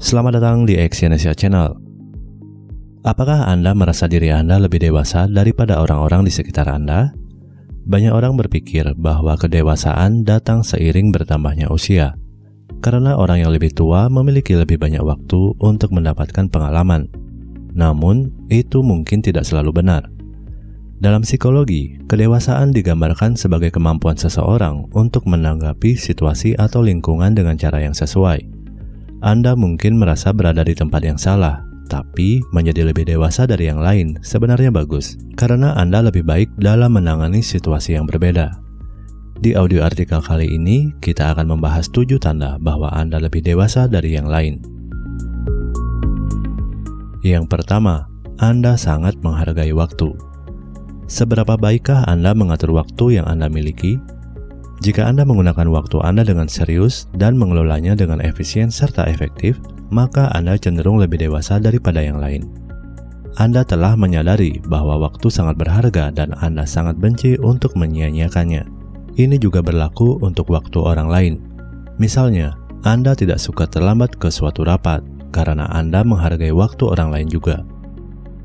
Selamat datang di Exyonesia Channel. Apakah Anda merasa diri Anda lebih dewasa daripada orang-orang di sekitar Anda? Banyak orang berpikir bahwa kedewasaan datang seiring bertambahnya usia, karena orang yang lebih tua memiliki lebih banyak waktu untuk mendapatkan pengalaman. Namun, itu mungkin tidak selalu benar. Dalam psikologi, kedewasaan digambarkan sebagai kemampuan seseorang untuk menanggapi situasi atau lingkungan dengan cara yang sesuai anda mungkin merasa berada di tempat yang salah, tapi menjadi lebih dewasa dari yang lain sebenarnya bagus, karena Anda lebih baik dalam menangani situasi yang berbeda. Di audio artikel kali ini, kita akan membahas tujuh tanda bahwa Anda lebih dewasa dari yang lain. Yang pertama, Anda sangat menghargai waktu. Seberapa baikkah Anda mengatur waktu yang Anda miliki jika Anda menggunakan waktu Anda dengan serius dan mengelolanya dengan efisien serta efektif, maka Anda cenderung lebih dewasa daripada yang lain. Anda telah menyadari bahwa waktu sangat berharga dan Anda sangat benci untuk menyia-nyiakannya. Ini juga berlaku untuk waktu orang lain. Misalnya, Anda tidak suka terlambat ke suatu rapat karena Anda menghargai waktu orang lain juga.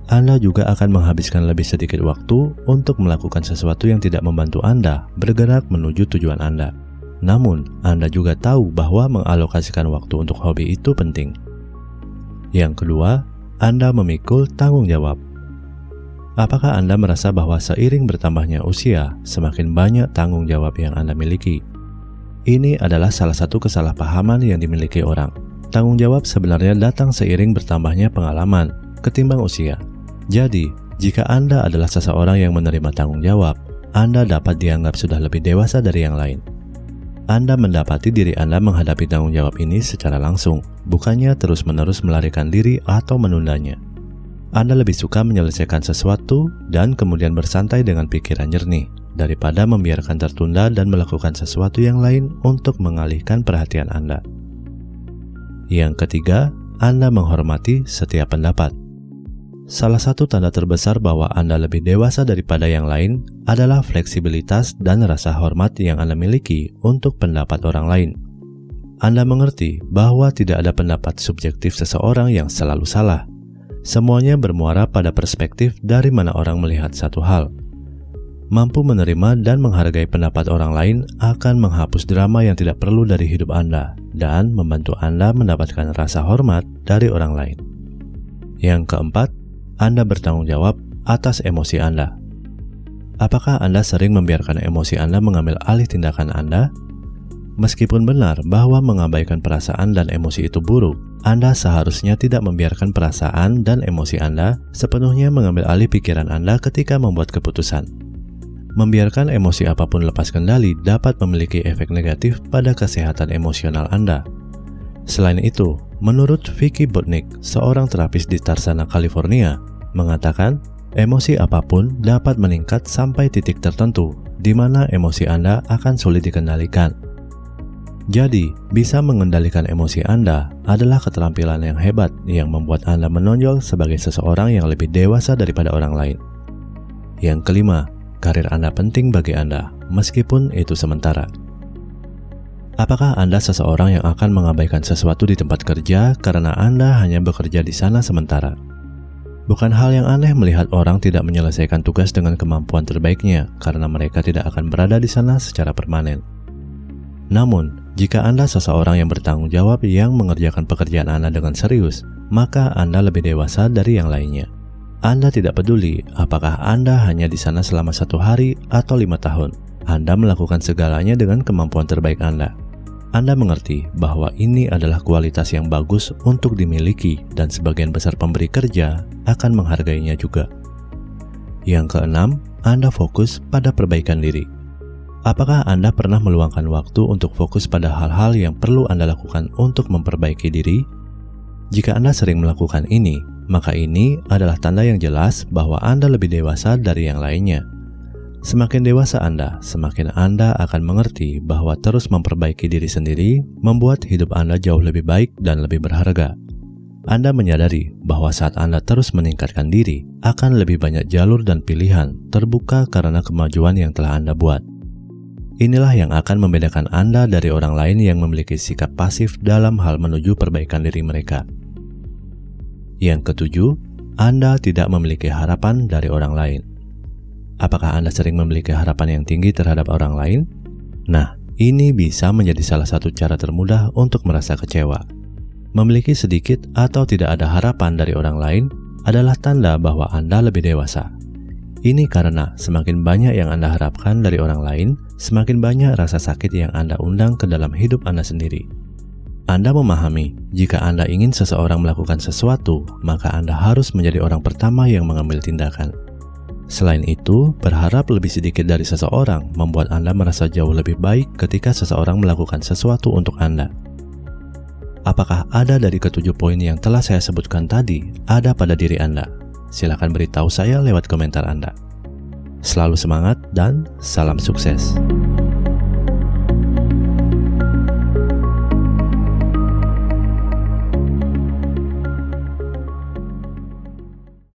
Anda juga akan menghabiskan lebih sedikit waktu untuk melakukan sesuatu yang tidak membantu Anda bergerak menuju tujuan Anda. Namun, Anda juga tahu bahwa mengalokasikan waktu untuk hobi itu penting. Yang kedua, Anda memikul tanggung jawab. Apakah Anda merasa bahwa seiring bertambahnya usia, semakin banyak tanggung jawab yang Anda miliki? Ini adalah salah satu kesalahpahaman yang dimiliki orang. Tanggung jawab sebenarnya datang seiring bertambahnya pengalaman ketimbang usia. Jadi, jika Anda adalah seseorang yang menerima tanggung jawab, Anda dapat dianggap sudah lebih dewasa dari yang lain. Anda mendapati diri Anda menghadapi tanggung jawab ini secara langsung, bukannya terus-menerus melarikan diri atau menundanya. Anda lebih suka menyelesaikan sesuatu dan kemudian bersantai dengan pikiran jernih, daripada membiarkan tertunda dan melakukan sesuatu yang lain untuk mengalihkan perhatian Anda. Yang ketiga, Anda menghormati setiap pendapat. Salah satu tanda terbesar bahwa Anda lebih dewasa daripada yang lain adalah fleksibilitas dan rasa hormat yang Anda miliki untuk pendapat orang lain. Anda mengerti bahwa tidak ada pendapat subjektif seseorang yang selalu salah. Semuanya bermuara pada perspektif dari mana orang melihat satu hal. Mampu menerima dan menghargai pendapat orang lain akan menghapus drama yang tidak perlu dari hidup Anda dan membantu Anda mendapatkan rasa hormat dari orang lain. Yang keempat, anda bertanggung jawab atas emosi Anda. Apakah Anda sering membiarkan emosi Anda mengambil alih tindakan Anda? Meskipun benar bahwa mengabaikan perasaan dan emosi itu buruk, Anda seharusnya tidak membiarkan perasaan dan emosi Anda sepenuhnya mengambil alih pikiran Anda ketika membuat keputusan. Membiarkan emosi apa pun lepas kendali dapat memiliki efek negatif pada kesehatan emosional Anda. Selain itu, menurut Vicky Botnick, seorang terapis di Tarsana, California, mengatakan emosi apa pun dapat meningkat sampai titik tertentu di mana emosi Anda akan sulit dikendalikan. Jadi, bisa mengendalikan emosi Anda adalah keterampilan yang hebat yang membuat Anda menonjol sebagai seseorang yang lebih dewasa daripada orang lain. Yang kelima, karir Anda penting bagi Anda, meskipun itu sementara. Apakah Anda seseorang yang akan mengabaikan sesuatu di tempat kerja karena Anda hanya bekerja di sana sementara? Bukan hal yang aneh melihat orang tidak menyelesaikan tugas dengan kemampuan terbaiknya karena mereka tidak akan berada di sana secara permanen. Namun, jika Anda seseorang yang bertanggung jawab yang mengerjakan pekerjaan Anda dengan serius, maka Anda lebih dewasa dari yang lainnya. Anda tidak peduli apakah Anda hanya di sana selama satu hari atau lima tahun. Anda melakukan segalanya dengan kemampuan terbaik Anda. Anda mengerti bahwa ini adalah kualitas yang bagus untuk dimiliki dan sebagian besar pemberi kerja akan menghargainya juga. Yang keenam, Anda fokus pada perbaikan diri. Apakah Anda pernah meluangkan waktu untuk fokus pada hal-hal yang perlu Anda lakukan untuk memperbaiki diri? Jika Anda sering melakukan ini, maka ini adalah tanda yang jelas bahwa Anda lebih dewasa dari yang lainnya. Semakin dewasa Anda, semakin Anda akan mengerti bahwa terus memperbaiki diri sendiri membuat hidup Anda jauh lebih baik dan lebih berharga. Anda menyadari bahwa saat Anda terus meningkatkan diri, akan lebih banyak jalur dan pilihan terbuka karena kemajuan yang telah Anda buat. Inilah yang akan membedakan Anda dari orang lain yang memiliki sikap pasif dalam hal menuju perbaikan diri mereka. Yang ketujuh, Anda tidak memiliki harapan dari orang lain. Apakah Anda sering memiliki harapan yang tinggi terhadap orang lain? Nah, ini bisa menjadi salah satu cara termudah untuk merasa kecewa. Memiliki sedikit atau tidak ada harapan dari orang lain adalah tanda bahwa Anda lebih dewasa. Ini karena semakin banyak yang Anda harapkan dari orang lain, semakin banyak rasa sakit yang Anda undang ke dalam hidup Anda sendiri. Anda memahami, jika Anda ingin seseorang melakukan sesuatu, maka Anda harus menjadi orang pertama yang mengambil tindakan. Selain itu, berharap lebih sedikit dari seseorang membuat Anda merasa jauh lebih baik ketika seseorang melakukan sesuatu untuk Anda. Apakah ada dari ketujuh poin yang telah saya sebutkan tadi ada pada diri Anda? Silahkan beritahu saya lewat komentar Anda. Selalu semangat dan salam sukses.